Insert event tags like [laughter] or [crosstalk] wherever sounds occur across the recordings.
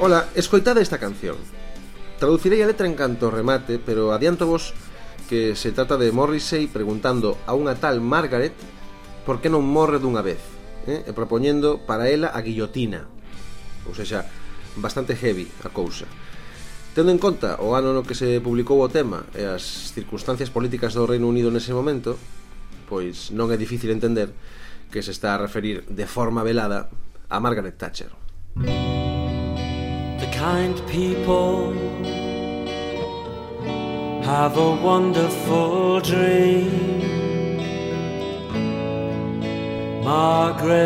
Ola, escoitade esta canción. Traducirei a letra en canto remate, pero adianto vos que se trata de Morrissey preguntando a unha tal Margaret por que non morre dunha vez, eh? e propoñendo para ela a guillotina. Ou seja, bastante heavy a cousa. Tendo en conta o ano no que se publicou o tema e as circunstancias políticas do Reino Unido nese momento, pois non é difícil entender que se está a referir de forma velada a Margaret Thatcher. Música kind people have a wonderful dream. Margaret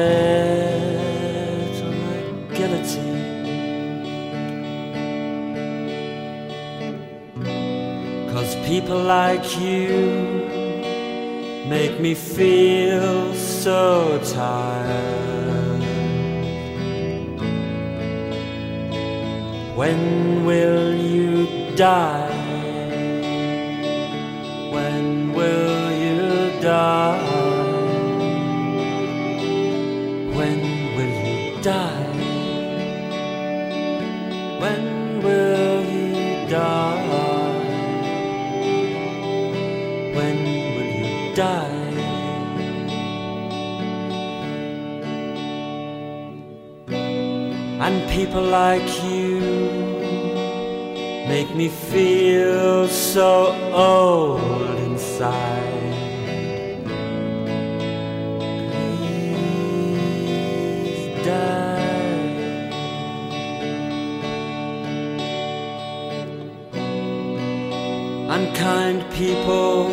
a guillotine. Cause people like you make me feel so tired. When will you die? When will you die? And people like you make me feel so old inside. Please die. Unkind people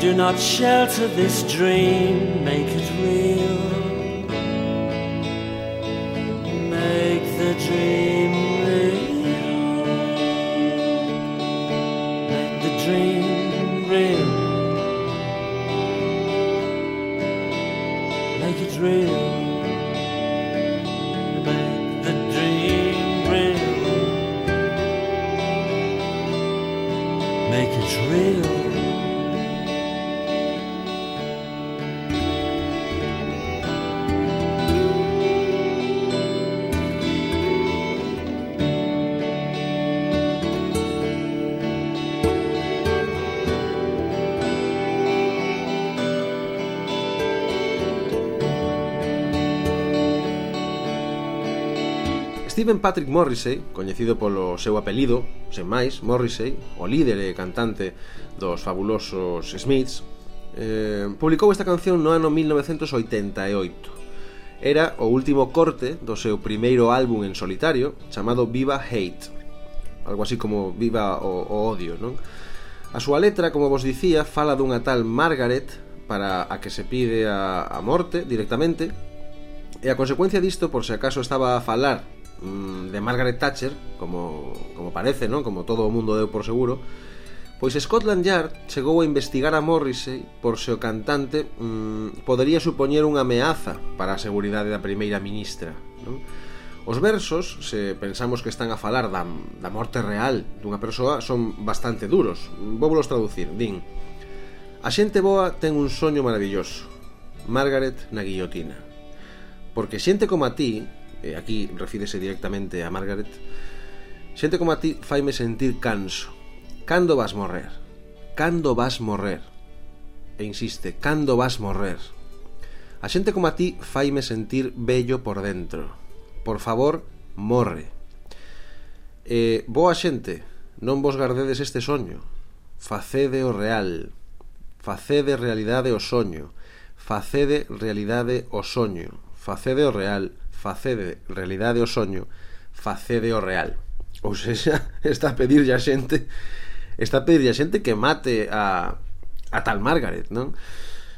do not shelter this dream, make it real. Stephen Patrick Morrissey, coñecido polo seu apelido, sen máis, Morrissey, o líder e cantante dos fabulosos Smiths, eh, publicou esta canción no ano 1988. Era o último corte do seu primeiro álbum en solitario, chamado Viva Hate, algo así como Viva o, o Odio, non? A súa letra, como vos dicía, fala dunha tal Margaret para a que se pide a, a morte directamente, E a consecuencia disto, por se acaso estaba a falar mm, de Margaret Thatcher, como, como parece, non? Como todo o mundo deu por seguro, Pois Scotland Yard chegou a investigar a Morrissey por se o cantante mmm, podería supoñer unha ameaza para a seguridade da primeira ministra. Non? Os versos, se pensamos que están a falar da, da morte real dunha persoa, son bastante duros. Vou vos traducir. Din, a xente boa ten un soño maravilloso. Margaret na guillotina. Porque xente como a ti e aquí refírese directamente a Margaret, xente como a ti faime sentir canso. Cando vas morrer? Cando vas morrer? E insiste, cando vas morrer? A xente como a ti faime sentir bello por dentro. Por favor, morre. E, boa xente, non vos gardedes este soño. Facede o real. Facede realidade o soño. Facede realidade o soño. Facede o real facede realidade o soño, facede o real. Ou seja, [laughs] está a pedirlle a xente está a pedirlle a xente que mate a, a tal Margaret, non?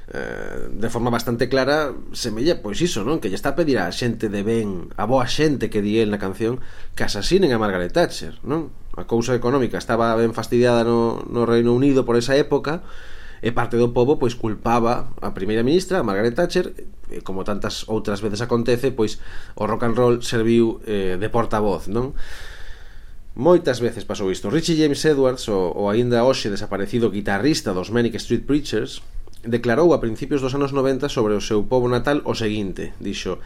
Eh, de forma bastante clara semella pois iso, non? Que lle está a pedir a xente de ben, a boa xente que di el na canción que asasinen a Margaret Thatcher, non? A cousa económica estaba ben fastidiada no, no Reino Unido por esa época e e parte do pobo pois culpaba a primeira ministra, a Margaret Thatcher, e, como tantas outras veces acontece, pois o rock and roll serviu eh, de portavoz, non? Moitas veces pasou isto. Richie James Edwards, o, o aínda hoxe desaparecido guitarrista dos Manic Street Preachers, declarou a principios dos anos 90 sobre o seu pobo natal o seguinte, dixo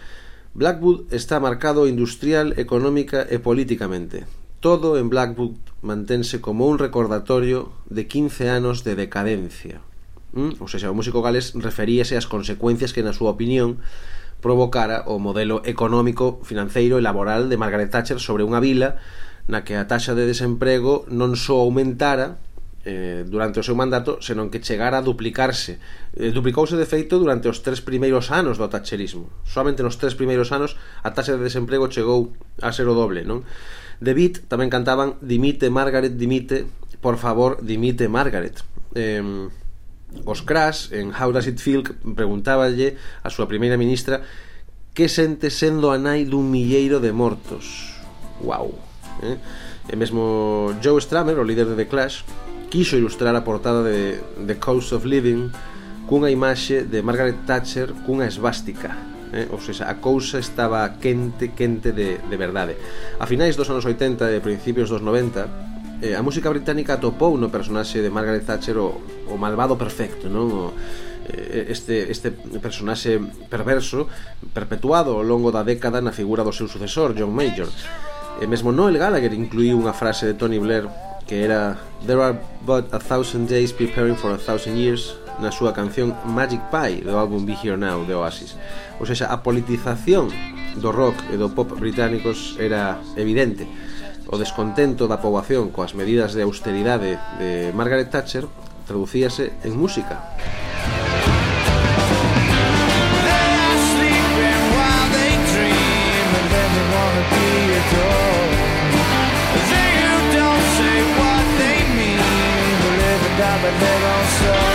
Blackwood está marcado industrial, económica e políticamente todo en Blackwood mantense como un recordatorio de 15 anos de decadencia. ¿Mm? Ou seja, o músico gales referíase ás consecuencias que, na súa opinión, provocara o modelo económico, financeiro e laboral de Margaret Thatcher sobre unha vila na que a taxa de desemprego non só aumentara eh, durante o seu mandato, senón que chegara a duplicarse. Eh, duplicouse de feito durante os tres primeiros anos do thatcherismo. Solamente nos tres primeiros anos a taxa de desemprego chegou a ser o doble, non? The Beat tamén cantaban Dimite Margaret, dimite, por favor, dimite Margaret. Eh, os Crash en How Does It Feel preguntáballe a súa primeira ministra que sente sendo a nai dun milleiro de mortos. Wow. Eh? E mesmo Joe Strummer, o líder de The Clash, quixo ilustrar a portada de The Cost of Living cunha imaxe de Margaret Thatcher cunha esvástica eh? ou seja, a cousa estaba quente, quente de, de verdade. A finais dos anos 80 e principios dos 90, eh, a música británica atopou no personaxe de Margaret Thatcher o, o malvado perfecto, non? O, eh, este, este personaxe perverso perpetuado ao longo da década na figura do seu sucesor, John Major. E mesmo Noel Gallagher incluiu unha frase de Tony Blair que era There are but a thousand days preparing for a thousand years na súa canción Magic Pie do álbum Be Here Now de Oasis. Ou seja, a politización do rock e do pop británicos era evidente. O descontento da poboación coas medidas de austeridade de Margaret Thatcher traducíase en música. But they don't show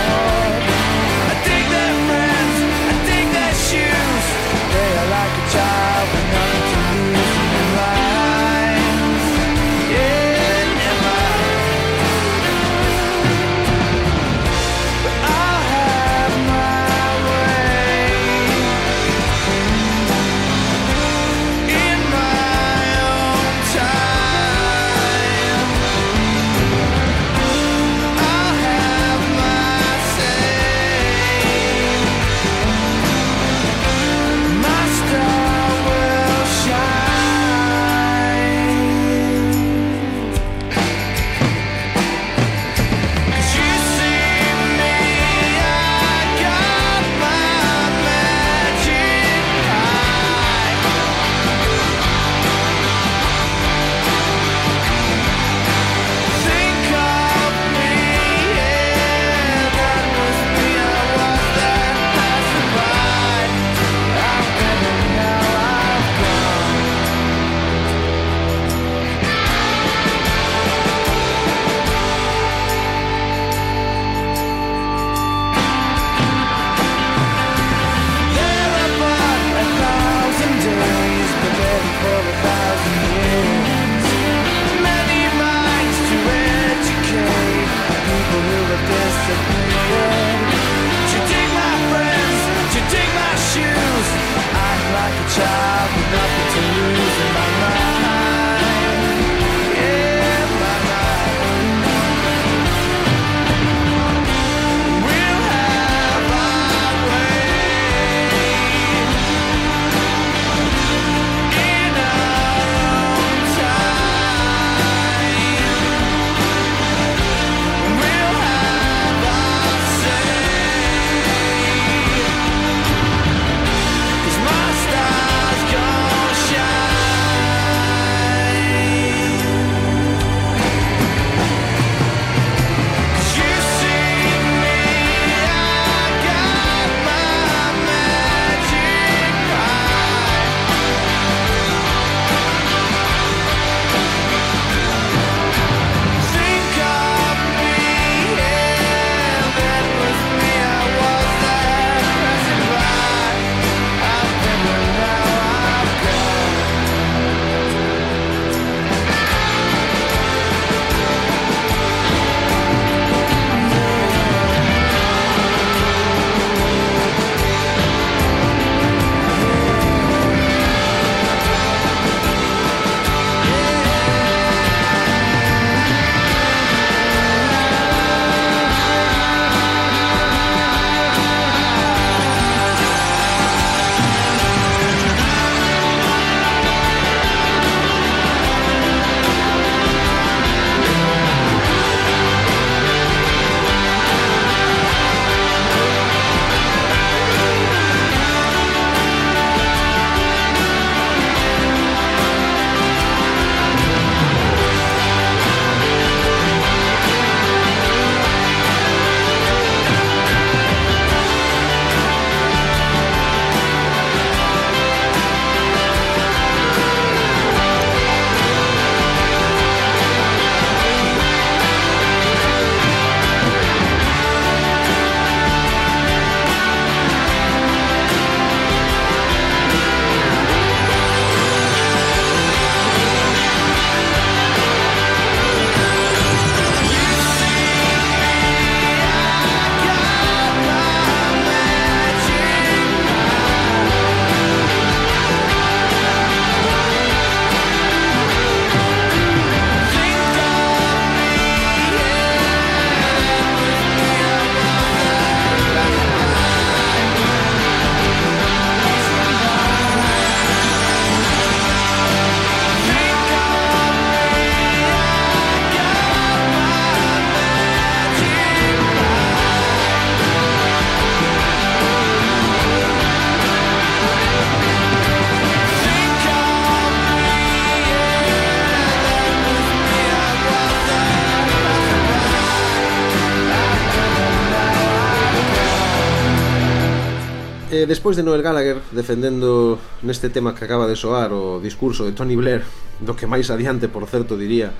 despois de Noel Gallagher defendendo neste tema que acaba de soar o discurso de Tony Blair, do que máis adiante, por certo, diría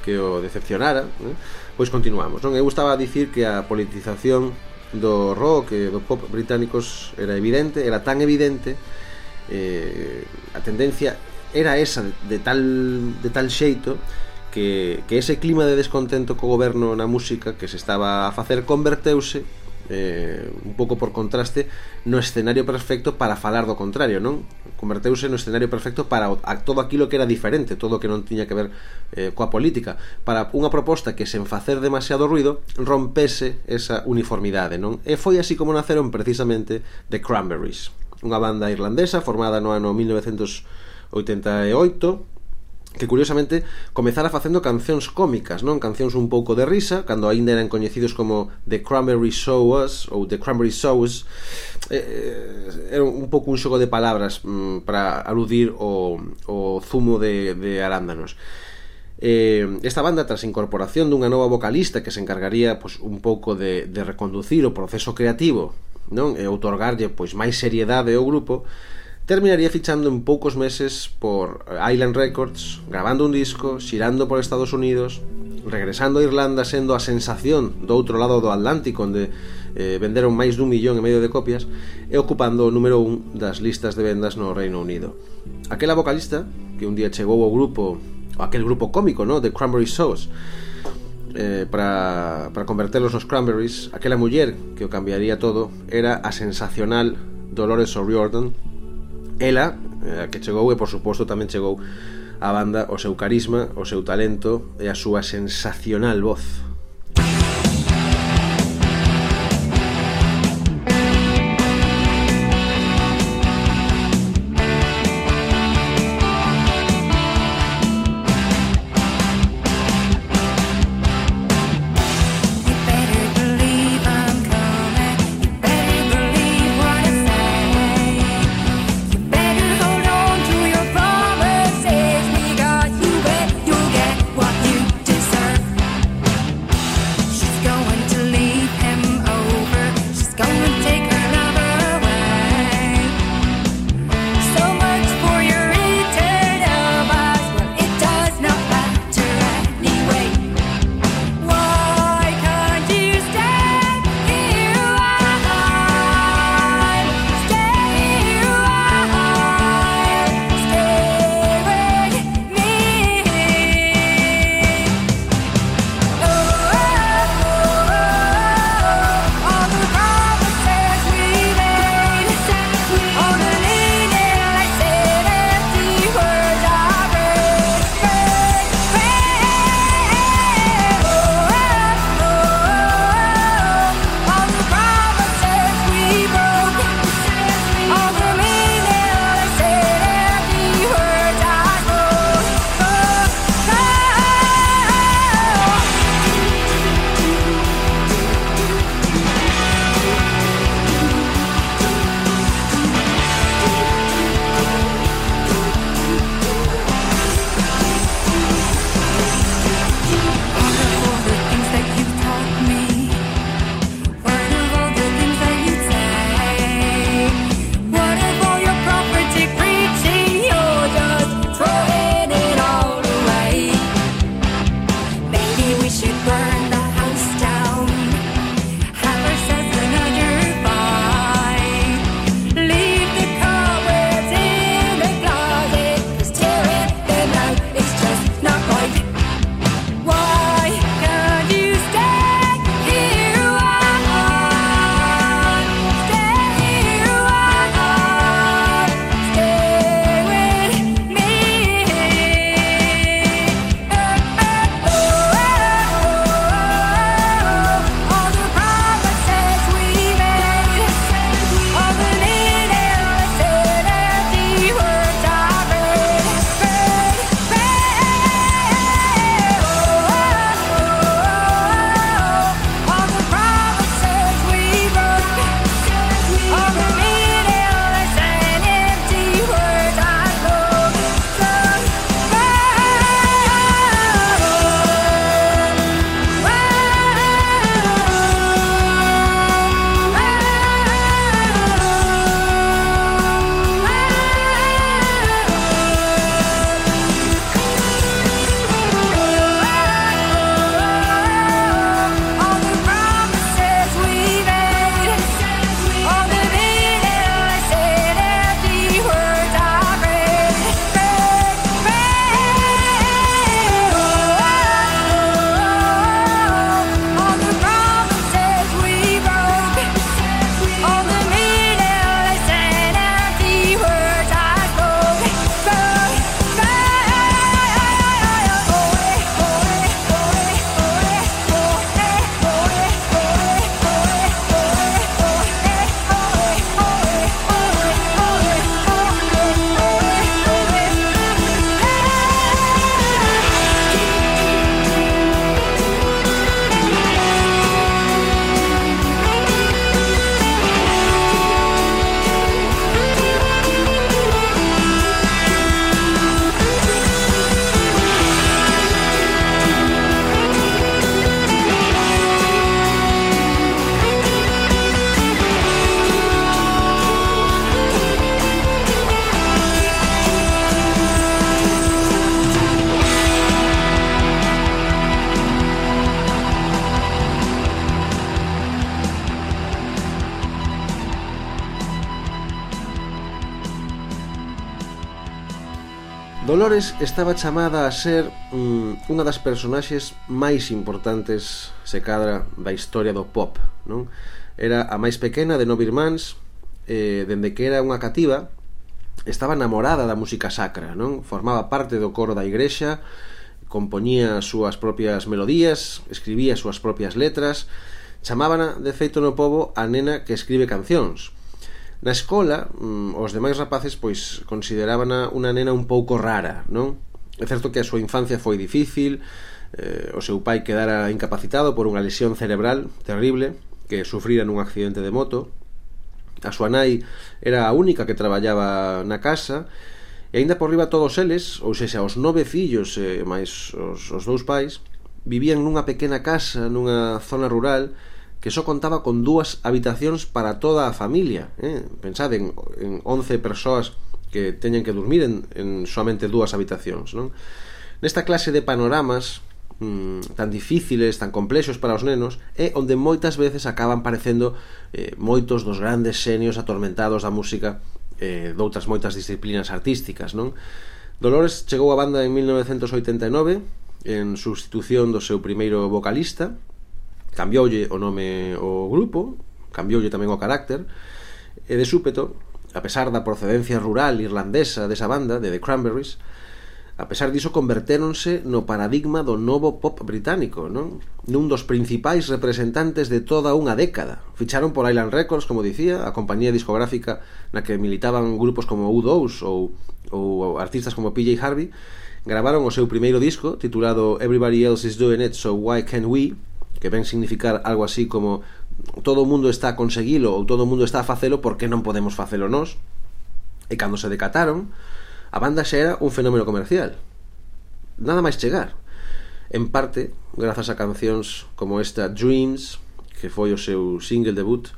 que o decepcionara, eh? pois continuamos. Non? Eu gustaba dicir que a politización do rock e do pop británicos era evidente, era tan evidente eh, a tendencia era esa de tal, de tal xeito que, que ese clima de descontento co goberno na música que se estaba a facer converteuse eh, un pouco por contraste no escenario perfecto para falar do contrario non? Converteuse no escenario perfecto para a todo aquilo que era diferente todo o que non tiña que ver eh, coa política. Para unha proposta que sen facer demasiado ruido rompese esa uniformidade non? E foi así como naceron precisamente The Cranberries unha banda irlandesa formada no ano 1988 que curiosamente comezara facendo cancións cómicas, non? Cancións un pouco de risa, cando aínda eran coñecidos como The Cranberry Shows ou The Cranberry Shows, eh, eh, era un pouco un xogo de palabras mm, para aludir o, o zumo de, de arándanos. Eh, esta banda, tras incorporación dunha nova vocalista que se encargaría pois, un pouco de, de reconducir o proceso creativo non? e outorgarlle pois, máis seriedade ao grupo, terminaría fichando en poucos meses por Island Records, grabando un disco, xirando por Estados Unidos, regresando a Irlanda sendo a sensación do outro lado do Atlántico onde eh, venderon máis dun millón e medio de copias e ocupando o número 1 das listas de vendas no Reino Unido. Aquela vocalista que un día chegou ao grupo, aquel grupo cómico, no, de Cranberry Sauce, eh, para, para converterlos nos Cranberries, aquela muller que o cambiaría todo era a sensacional Dolores O'Riordan, Ela, a que chegou e por suposto tamén chegou a banda o seu carisma, o seu talento e a súa sensacional voz. Dolores estaba chamada a ser mm, unha das personaxes máis importantes, se cadra, da historia do pop, non? Era a máis pequena de nove irmáns, eh, dende que era unha cativa, estaba enamorada da música sacra, non? Formaba parte do coro da igrexa, compoñía as súas propias melodías, escribía as súas propias letras, chamábana, de feito no povo, a nena que escribe cancións, Na escola, mm, os demais rapaces pois consideraban unha nena un pouco rara, non? É certo que a súa infancia foi difícil, eh, o seu pai quedara incapacitado por unha lesión cerebral terrible que sufrira nun accidente de moto. A súa nai era a única que traballaba na casa e aínda por riba todos eles, ou sexa, os nove fillos e eh, máis os, os dous pais, vivían nunha pequena casa nunha zona rural que só contaba con dúas habitacións para toda a familia. Eh? Pensade en, en 11 persoas que teñen que dormir en, en somente dúas habitacións. Non? Nesta clase de panoramas mm, tan difíciles, tan complexos para os nenos é onde moitas veces acaban parecendo eh, moitos dos grandes xenios atormentados da música eh, doutras moitas disciplinas artísticas non? Dolores chegou á banda en 1989 en substitución do seu primeiro vocalista Cambioulle o nome o grupo, cambioulle tamén o carácter, e de súpeto, a pesar da procedencia rural irlandesa desa banda, de The Cranberries, a pesar diso convertéronse no paradigma do novo pop británico, non? Nun dos principais representantes de toda unha década. Ficharon por Island Records, como dicía, a compañía discográfica na que militaban grupos como U2 ou, ou artistas como PJ Harvey, gravaron o seu primeiro disco titulado Everybody Else is Doing It So Why Can't We que ven significar algo así como todo o mundo está a conseguilo ou todo o mundo está a facelo porque non podemos facelo nós e cando se decataron a banda xa era un fenómeno comercial. Nada máis chegar en parte grazas a cancións como esta Dreams que foi o seu single debut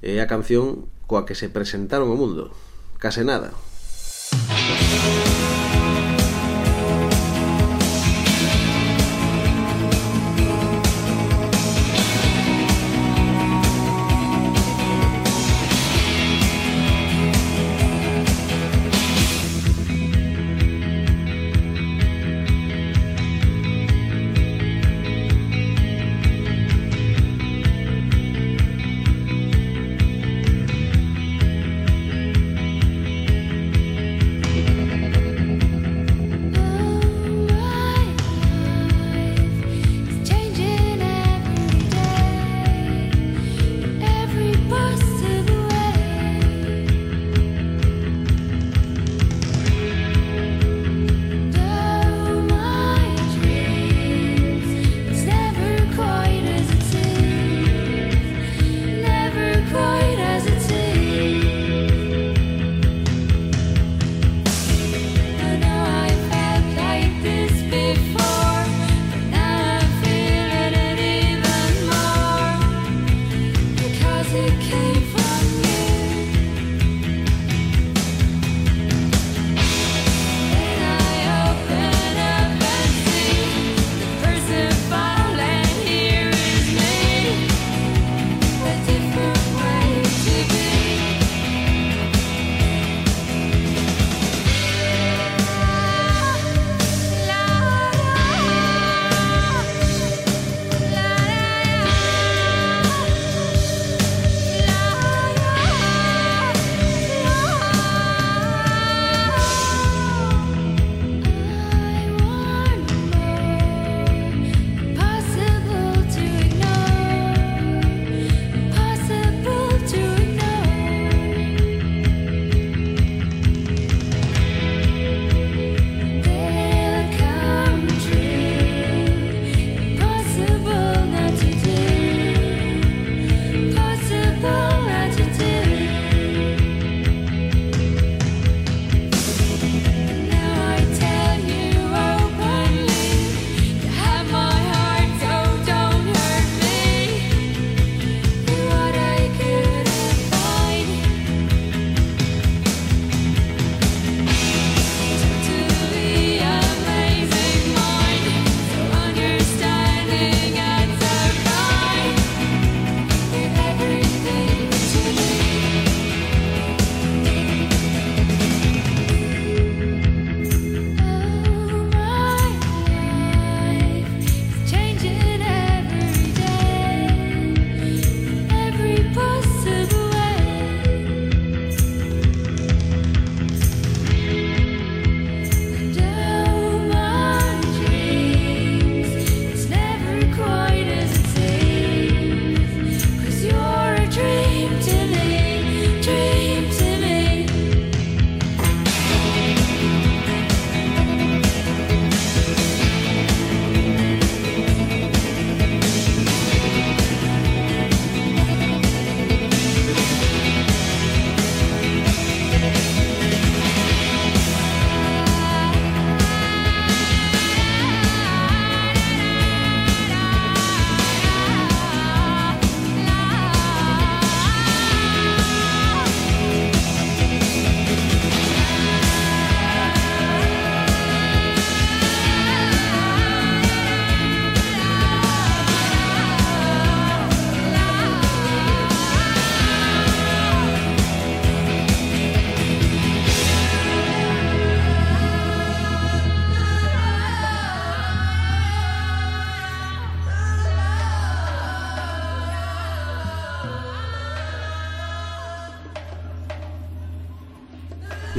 e a canción coa que se presentaron ao mundo. Case nada. Música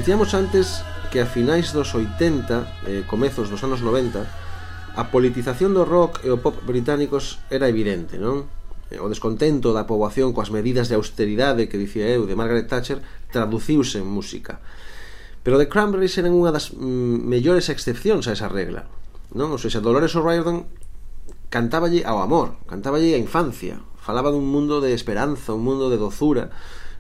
Dicíamos antes que a finais dos 80, eh, comezos dos anos 90, a politización do rock e o pop británicos era evidente, non? Eh, o descontento da poboación coas medidas de austeridade que dicía eu de Margaret Thatcher traduciuse en música. Pero The Cranberries eran unha das mm, mellores excepcións a esa regla. Non? O sea, Dolores O'Riordan cantáballe ao amor, cantáballe á infancia, falaba dun mundo de esperanza, un mundo de dozura,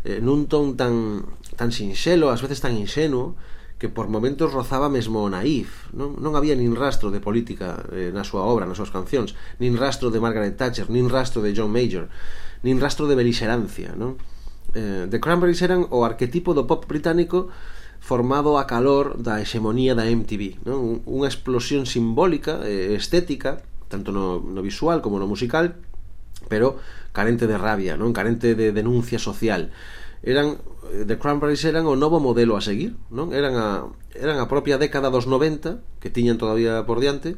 eh, nun ton tan tan sinxelo, ás veces tan inxenuo, que por momentos rozaba mesmo o naif. Non, non había nin rastro de política eh, na súa obra, nas súas cancións, nin rastro de Margaret Thatcher, nin rastro de John Major, nin rastro de belixerancia, non? Eh, The Cranberries eran o arquetipo do pop británico formado a calor da hexemonía da MTV, non? Unha explosión simbólica, eh, estética, tanto no, no visual como no musical, pero carente de rabia, non? Carente de denuncia social. Eran eh, The Cranberries eran o novo modelo a seguir, non? Eran a eran a propia década dos 90 que tiñan todavía por diante.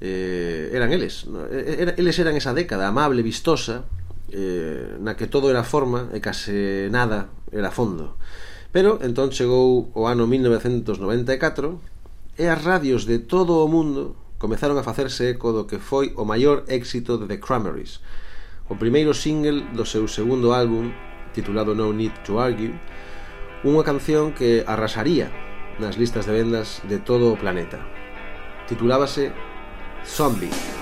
Eh, eran eles, era, eles eran esa década amable, vistosa, eh, na que todo era forma e case nada era fondo. Pero entón chegou o ano 1994 e as radios de todo o mundo comezaron a facerse eco do que foi o maior éxito de The Cranberries, o primeiro single do seu segundo álbum, titulado No Need to Argue, unha canción que arrasaría nas listas de vendas de todo o planeta. Titulábase Zombie.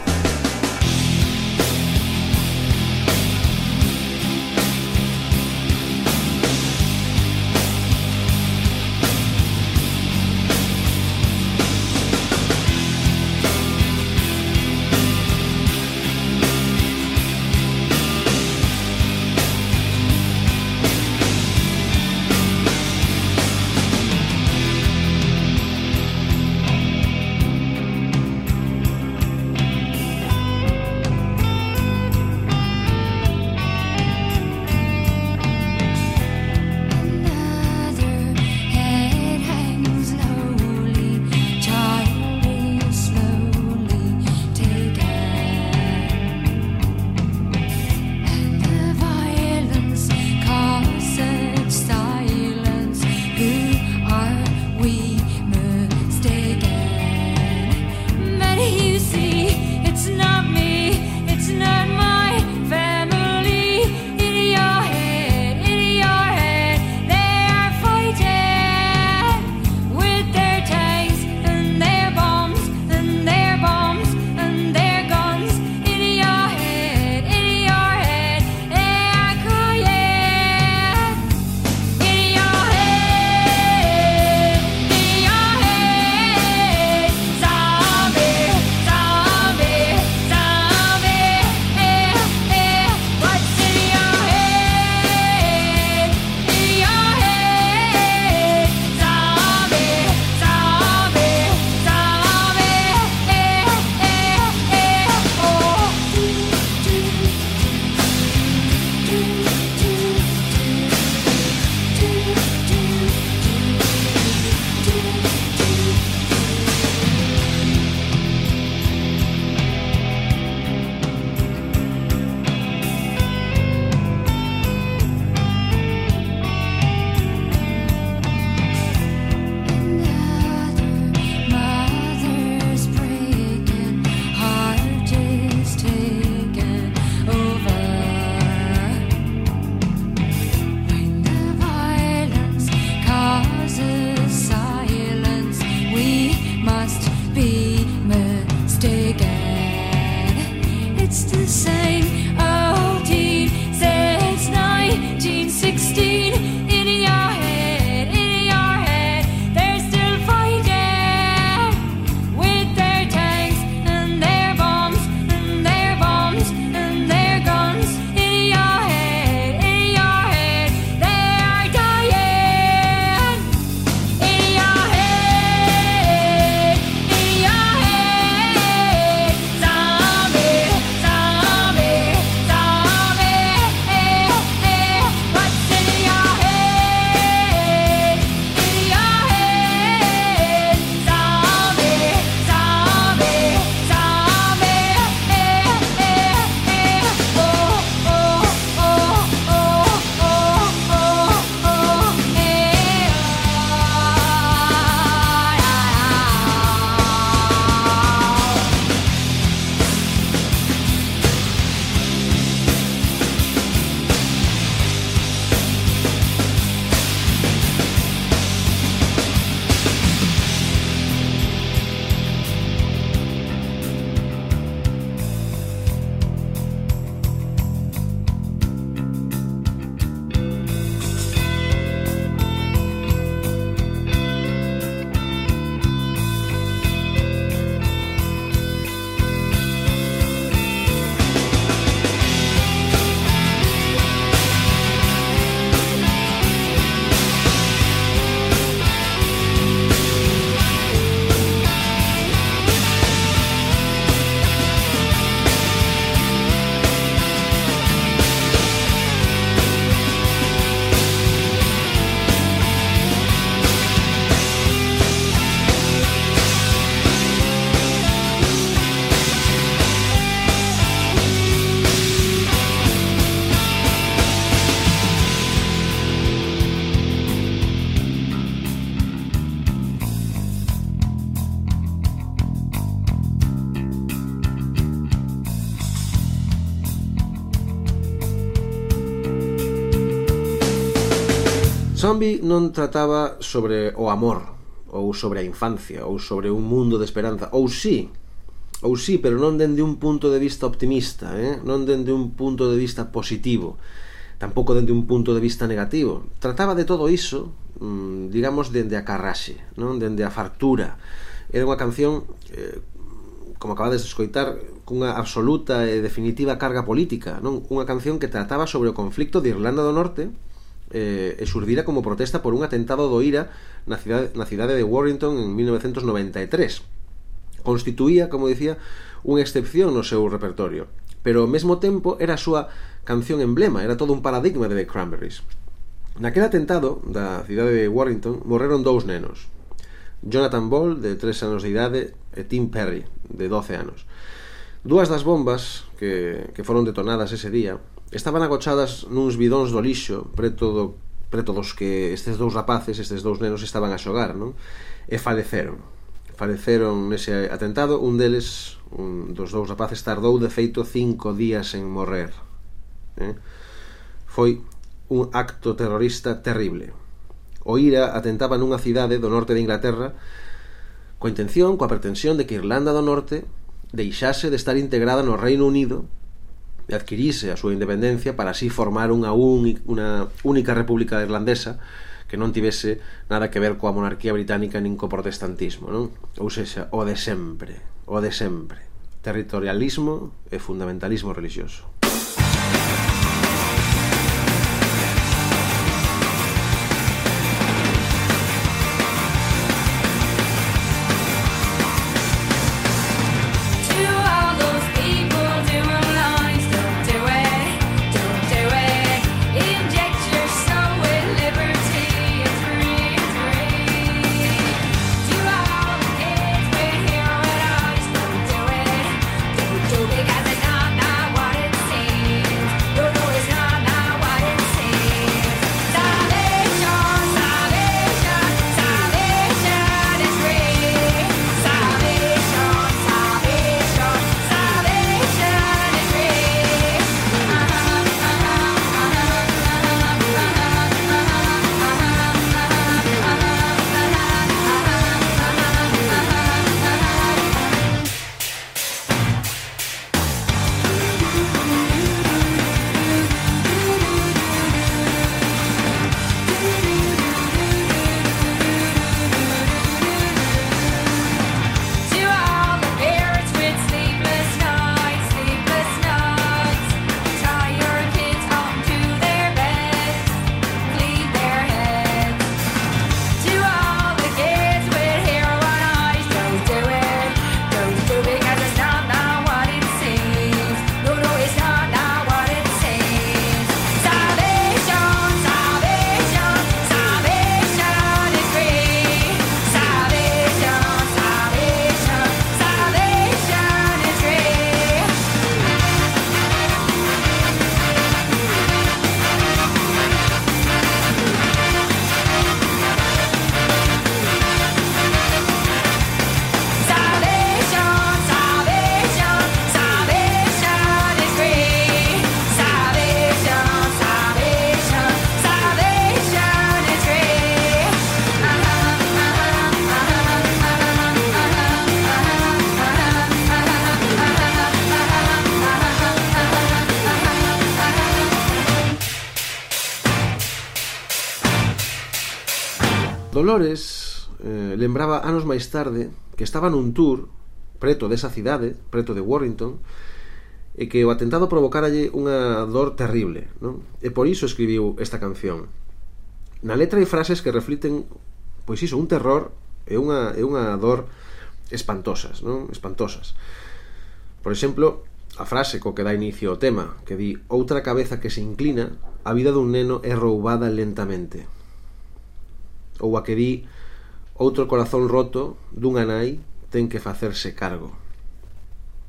zombie non trataba sobre o amor, ou sobre a infancia, ou sobre un mundo de esperanza, ou sí, ou sí, pero non dende un punto de vista optimista, eh? non dende un punto de vista positivo, tampouco dende un punto de vista negativo. Trataba de todo iso, mm, digamos, dende a carraxe, non? dende a fartura. Era unha canción, eh, como acabades de escoitar, cunha absoluta e definitiva carga política, non? Unha canción que trataba sobre o conflicto de Irlanda do Norte, eh, e xurdira como protesta por un atentado do IRA na cidade, na cidade de Warrington en 1993. Constituía, como dicía, unha excepción no seu repertorio, pero ao mesmo tempo era a súa canción emblema, era todo un paradigma de The Cranberries. Naquel atentado da cidade de Warrington morreron dous nenos, Jonathan Ball, de 3 anos de idade, e Tim Perry, de 12 anos. Dúas das bombas que, que foron detonadas ese día estaban agochadas nuns bidóns do lixo preto do preto dos que estes dous rapaces, estes dous nenos estaban a xogar, non? E faleceron. Faleceron nese atentado, un deles, un dos dous rapaces tardou de feito cinco días en morrer. Eh? Foi un acto terrorista terrible. O IRA atentaba nunha cidade do norte de Inglaterra coa intención, coa pretensión de que Irlanda do Norte deixase de estar integrada no Reino Unido adquirise a súa independencia para así formar unha, un, unha única república irlandesa que non tivese nada que ver coa monarquía británica nin co protestantismo, non? Ou seja, o de sempre, o de sempre, territorialismo e fundamentalismo religioso. Flores eh, lembraba anos máis tarde que estaba nun tour preto desa cidade, preto de Warrington, e que o atentado provocaralle unha dor terrible, non? E por iso escribiu esta canción. Na letra hai frases que refliten pois iso, un terror e unha, e unha dor espantosas, non? Espantosas. Por exemplo, a frase co que dá inicio o tema, que di outra cabeza que se inclina, a vida dun neno é roubada lentamente ou a que di outro corazón roto dunha nai ten que facerse cargo.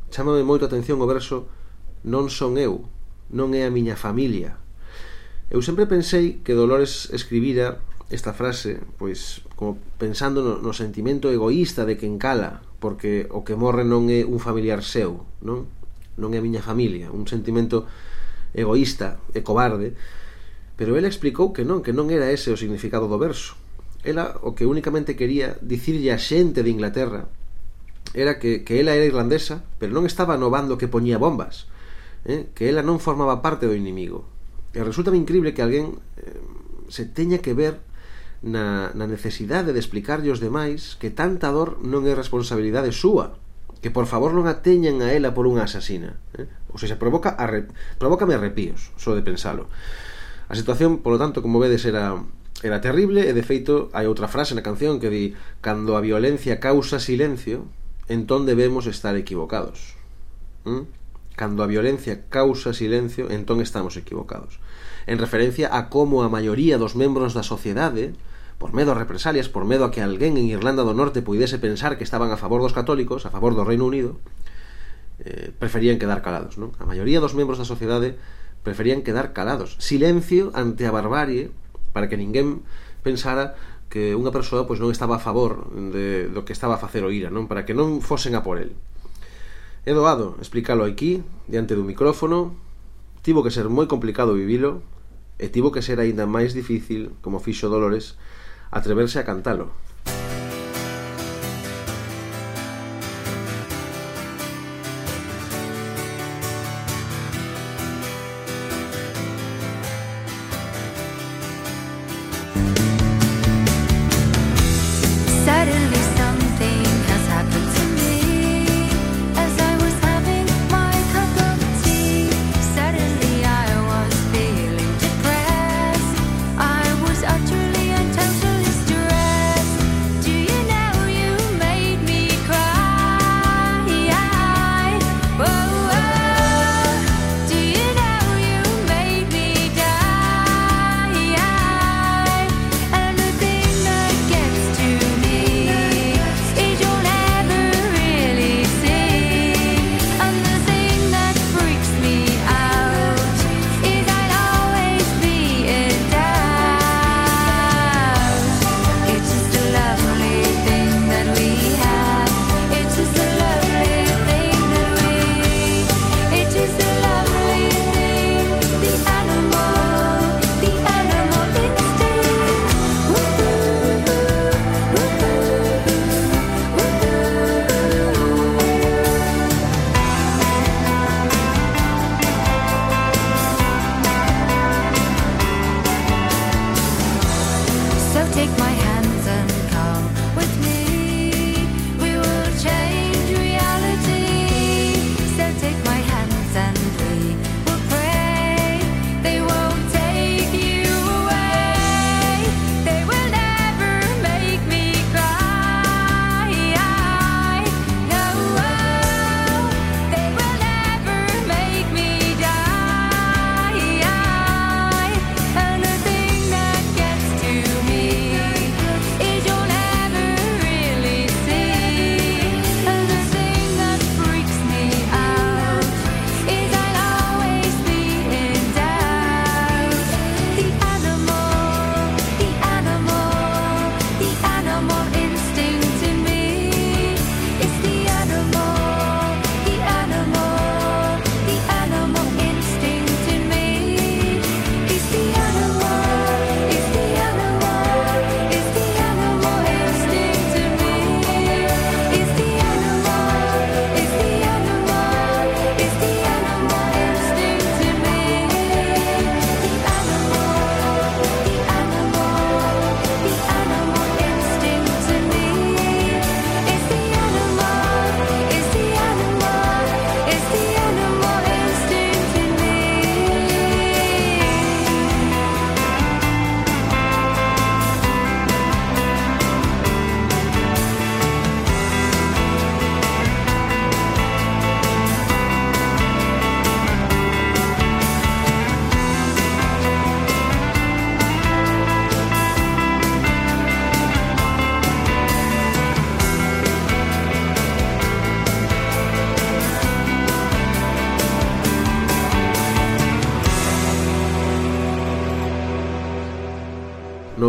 Chámame moito a atención o verso non son eu, non é a miña familia. Eu sempre pensei que Dolores escribira esta frase, pois, como pensando no, no sentimento egoísta de quen cala, porque o que morre non é un familiar seu, non? Non é a miña familia, un sentimento egoísta e cobarde, pero ela explicou que non, que non era ese o significado do verso ela o que únicamente quería dicirlle a xente de Inglaterra era que, que ela era irlandesa, pero non estaba no bando que poñía bombas, eh? que ela non formaba parte do inimigo. E resulta increíble que alguén eh, se teña que ver na, na necesidade de explicarlle aos demais que tanta dor non é responsabilidade súa que por favor non a teñan a ela por unha asasina eh? ou seja, provoca arre... provócame arrepíos só de pensalo a situación, polo tanto, como vedes era era terrible e de feito hai outra frase na canción que di cando a violencia causa silencio entón debemos estar equivocados ¿Mm? cando a violencia causa silencio entón estamos equivocados en referencia a como a maioría dos membros da sociedade por medo a represalias, por medo a que alguén en Irlanda do Norte puidese pensar que estaban a favor dos católicos, a favor do Reino Unido, eh, preferían quedar calados, non? A maioría dos membros da sociedade preferían quedar calados. Silencio ante a barbarie para que ninguén pensara que unha persoa pois non estaba a favor de, do que estaba a facer o IRA, non? Para que non fosen a por el. É doado explicalo aquí, diante do micrófono, tivo que ser moi complicado vivilo, e tivo que ser aínda máis difícil, como fixo Dolores, atreverse a cantalo.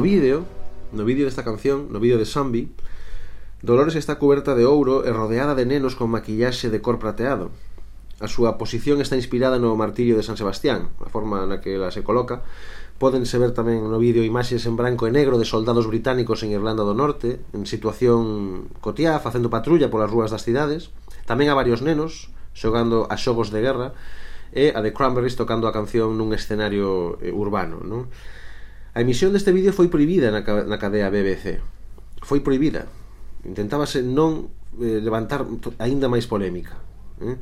No vídeo, no vídeo desta canción, no vídeo de Zombie, Dolores está cuberta de ouro e rodeada de nenos con maquillaxe de cor prateado. A súa posición está inspirada no martirio de San Sebastián, a forma na que ela se coloca. Pódense ver tamén no vídeo imaxes en branco e negro de soldados británicos en Irlanda do Norte, en situación cotiá, facendo patrulla polas rúas das cidades. Tamén a varios nenos xogando a xogos de guerra e a The Cranberries tocando a canción nun escenario eh, urbano, non? A emisión deste vídeo foi prohibida na, na cadea BBC. Foi prohibida. Intentábase non eh, levantar aínda máis polémica. Eh?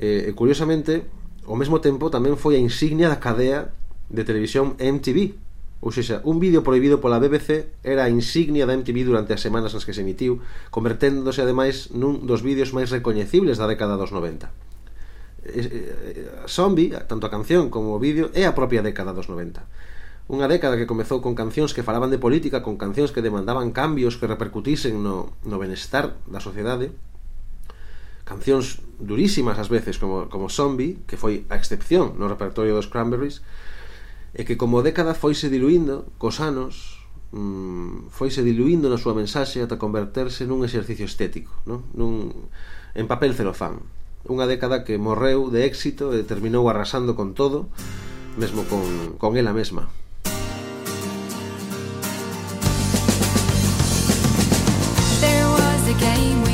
Eh, curiosamente, ao mesmo tempo tamén foi a insignia da cadea de televisión MTV. Ou seja, un vídeo prohibido pola BBC era a insignia da MTV durante as semanas nas que se emitiu, converténdose ademais nun dos vídeos máis recoñecibles da década dos 90. Eh, eh, eh, Zombie, tanto a canción como o vídeo, é a propia década dos 90. Unha década que comezou con cancións que falaban de política, con cancións que demandaban cambios que repercutisen no, no benestar da sociedade. Cancións durísimas ás veces como, como Zombie, que foi a excepción no repertorio dos Cranberries, e que como década foise diluindo cos anos, mmm, foise diluindo na súa mensaxe ata converterse nun exercicio estético, non? Nun, en papel celofán. Unha década que morreu de éxito e terminou arrasando con todo, mesmo con, con ela mesma. the game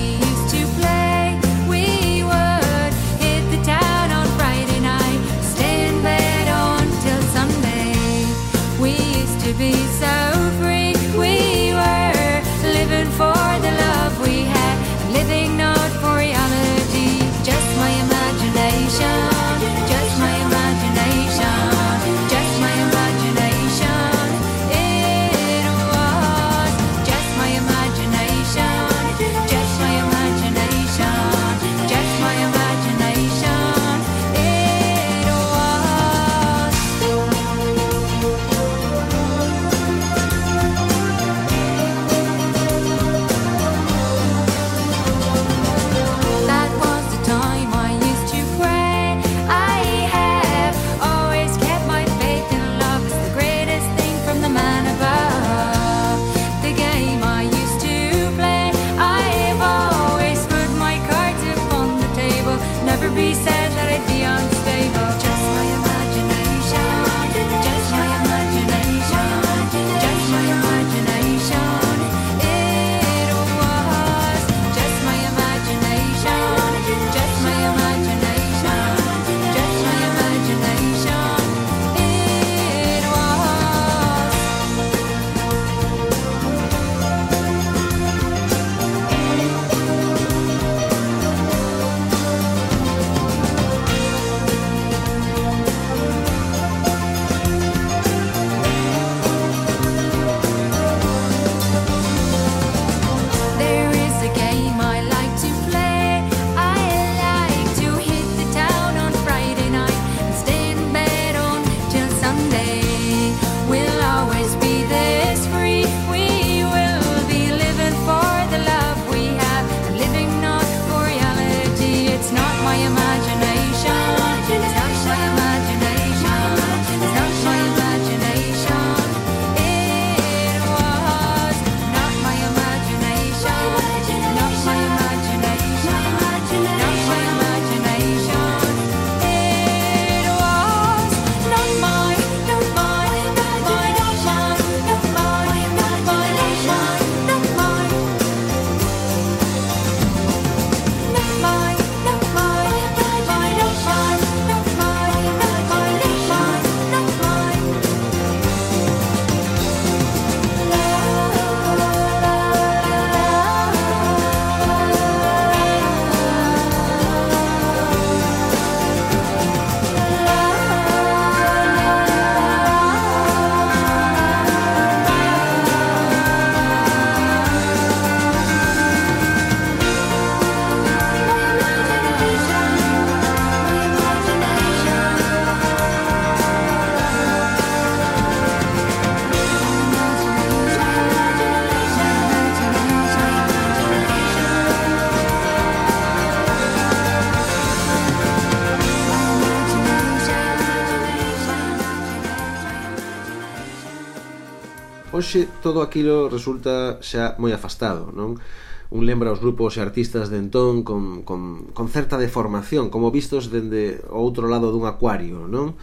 todo aquilo resulta xa moi afastado, non? Un lembra os grupos e artistas de entón con, con, con certa deformación, como vistos dende o outro lado dun acuario, non?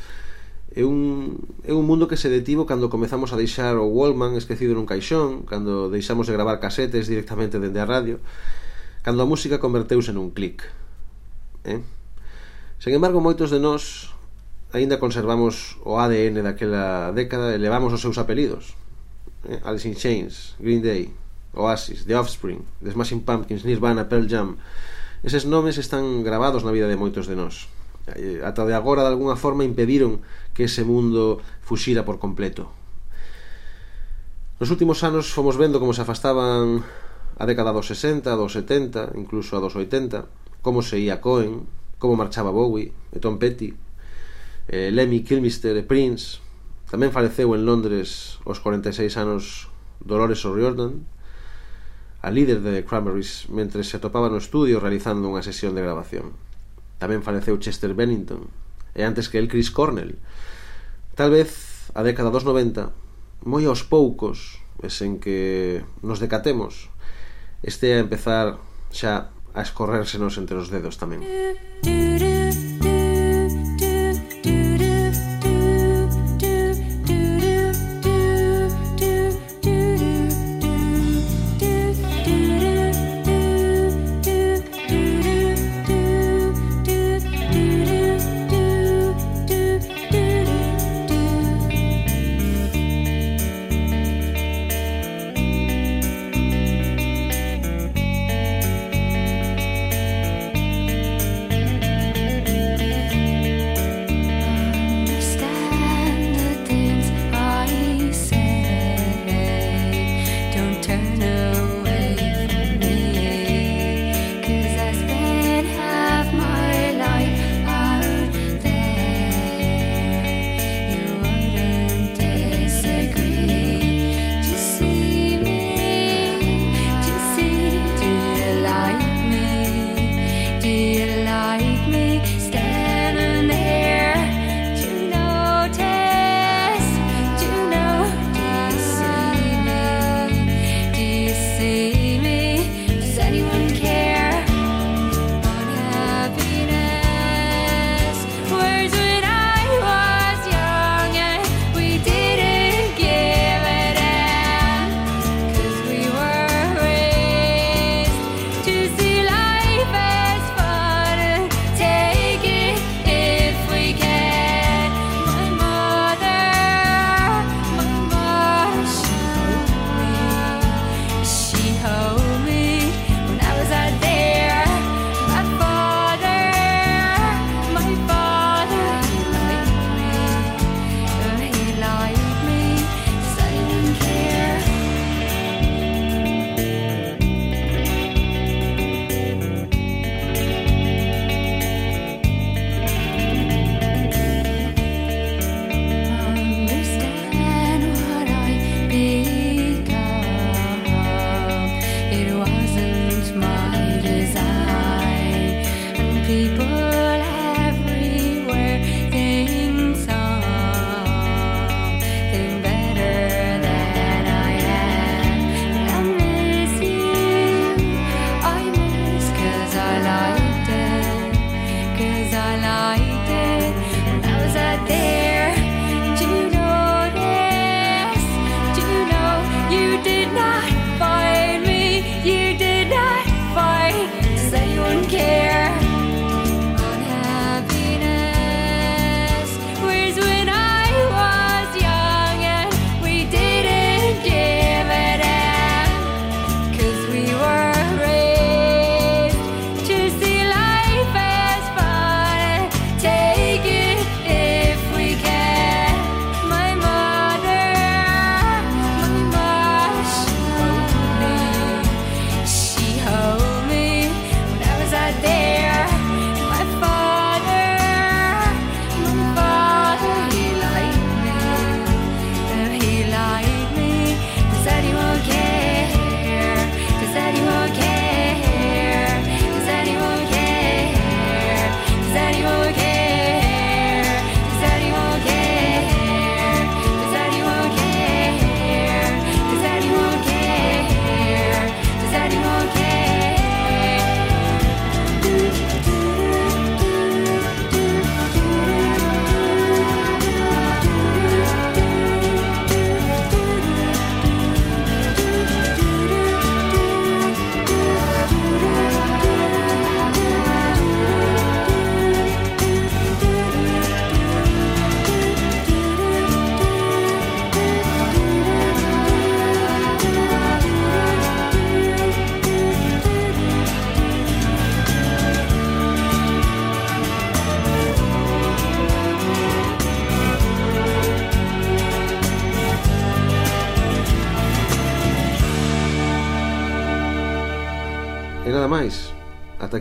É un, é un mundo que se detivo cando comezamos a deixar o Wallman esquecido nun caixón, cando deixamos de gravar casetes directamente dende a radio, cando a música converteuse nun clic. Eh? Sen embargo, moitos de nós aínda conservamos o ADN daquela década e levamos os seus apelidos eh, Alice in Chains, Green Day, Oasis, The Offspring, The Smashing Pumpkins, Nirvana, Pearl Jam. Eses nomes están gravados na vida de moitos de nós. Eh, ata de agora, de alguna forma, impediron que ese mundo fuxira por completo. Nos últimos anos fomos vendo como se afastaban a década dos 60, dos 70, incluso a dos 80, como se ia Cohen, como marchaba Bowie, e Tom Petty, eh, Lemmy Kilmister e Prince, Tamén faleceu en Londres aos 46 anos Dolores O'Riordan, a líder de Cranberries, mentre se atopaba no estudio realizando unha sesión de grabación. Tamén faleceu Chester Bennington, e antes que el Chris Cornell. Tal vez a década dos 90, moi aos poucos, e sen que nos decatemos, este a empezar xa a escorrérsenos entre os dedos tamén.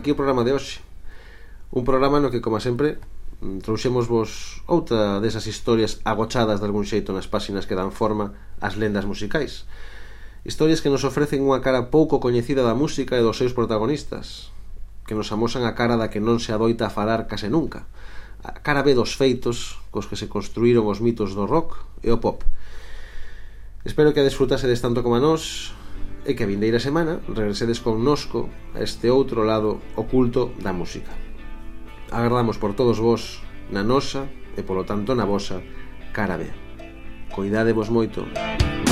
aquí o programa de hoxe. Un programa no que, como sempre, mm, trouxemos vos outra desas historias agochadas de algún xeito nas páxinas que dan forma ás lendas musicais. Historias que nos ofrecen unha cara pouco coñecida da música e dos seus protagonistas Que nos amosan a cara da que non se adoita a falar case nunca A cara B dos feitos cos que se construíron os mitos do rock e o pop. Espero que a desfrutase tanto como a nós e que a vindeira semana regresedes connosco a este outro lado oculto da música. Agardamos por todos vos na nosa e polo tanto na vosa cara B. Coidadevos moito. Música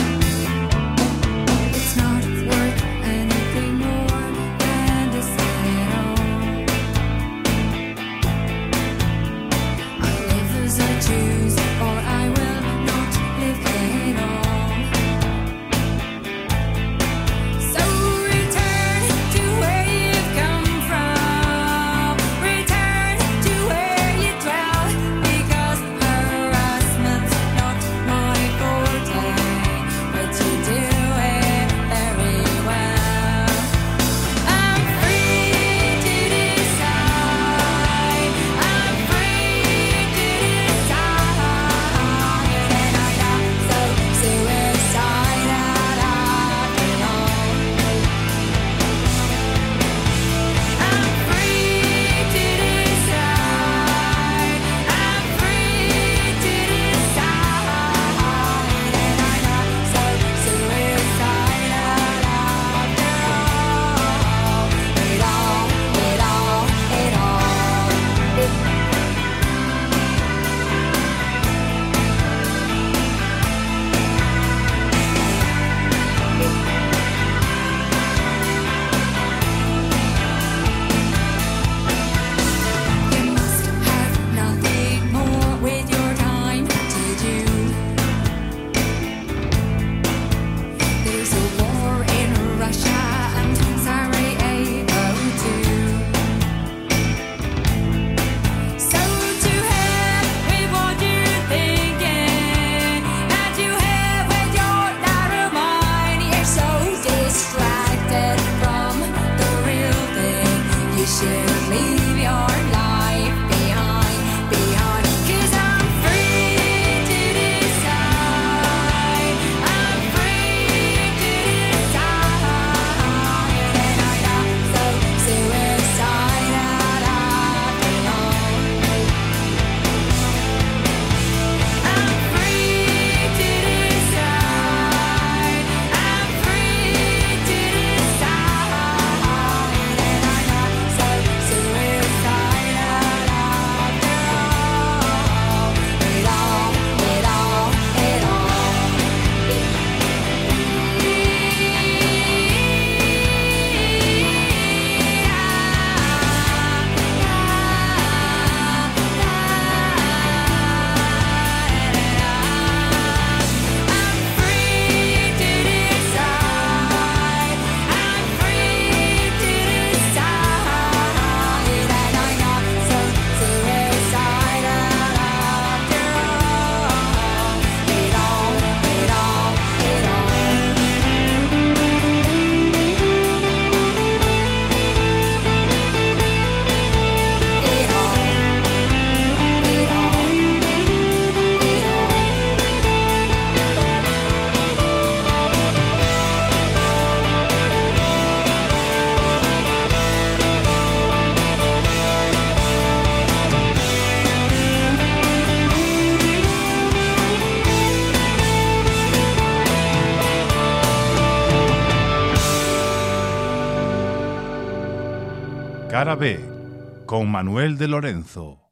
Manuel de Lorenzo.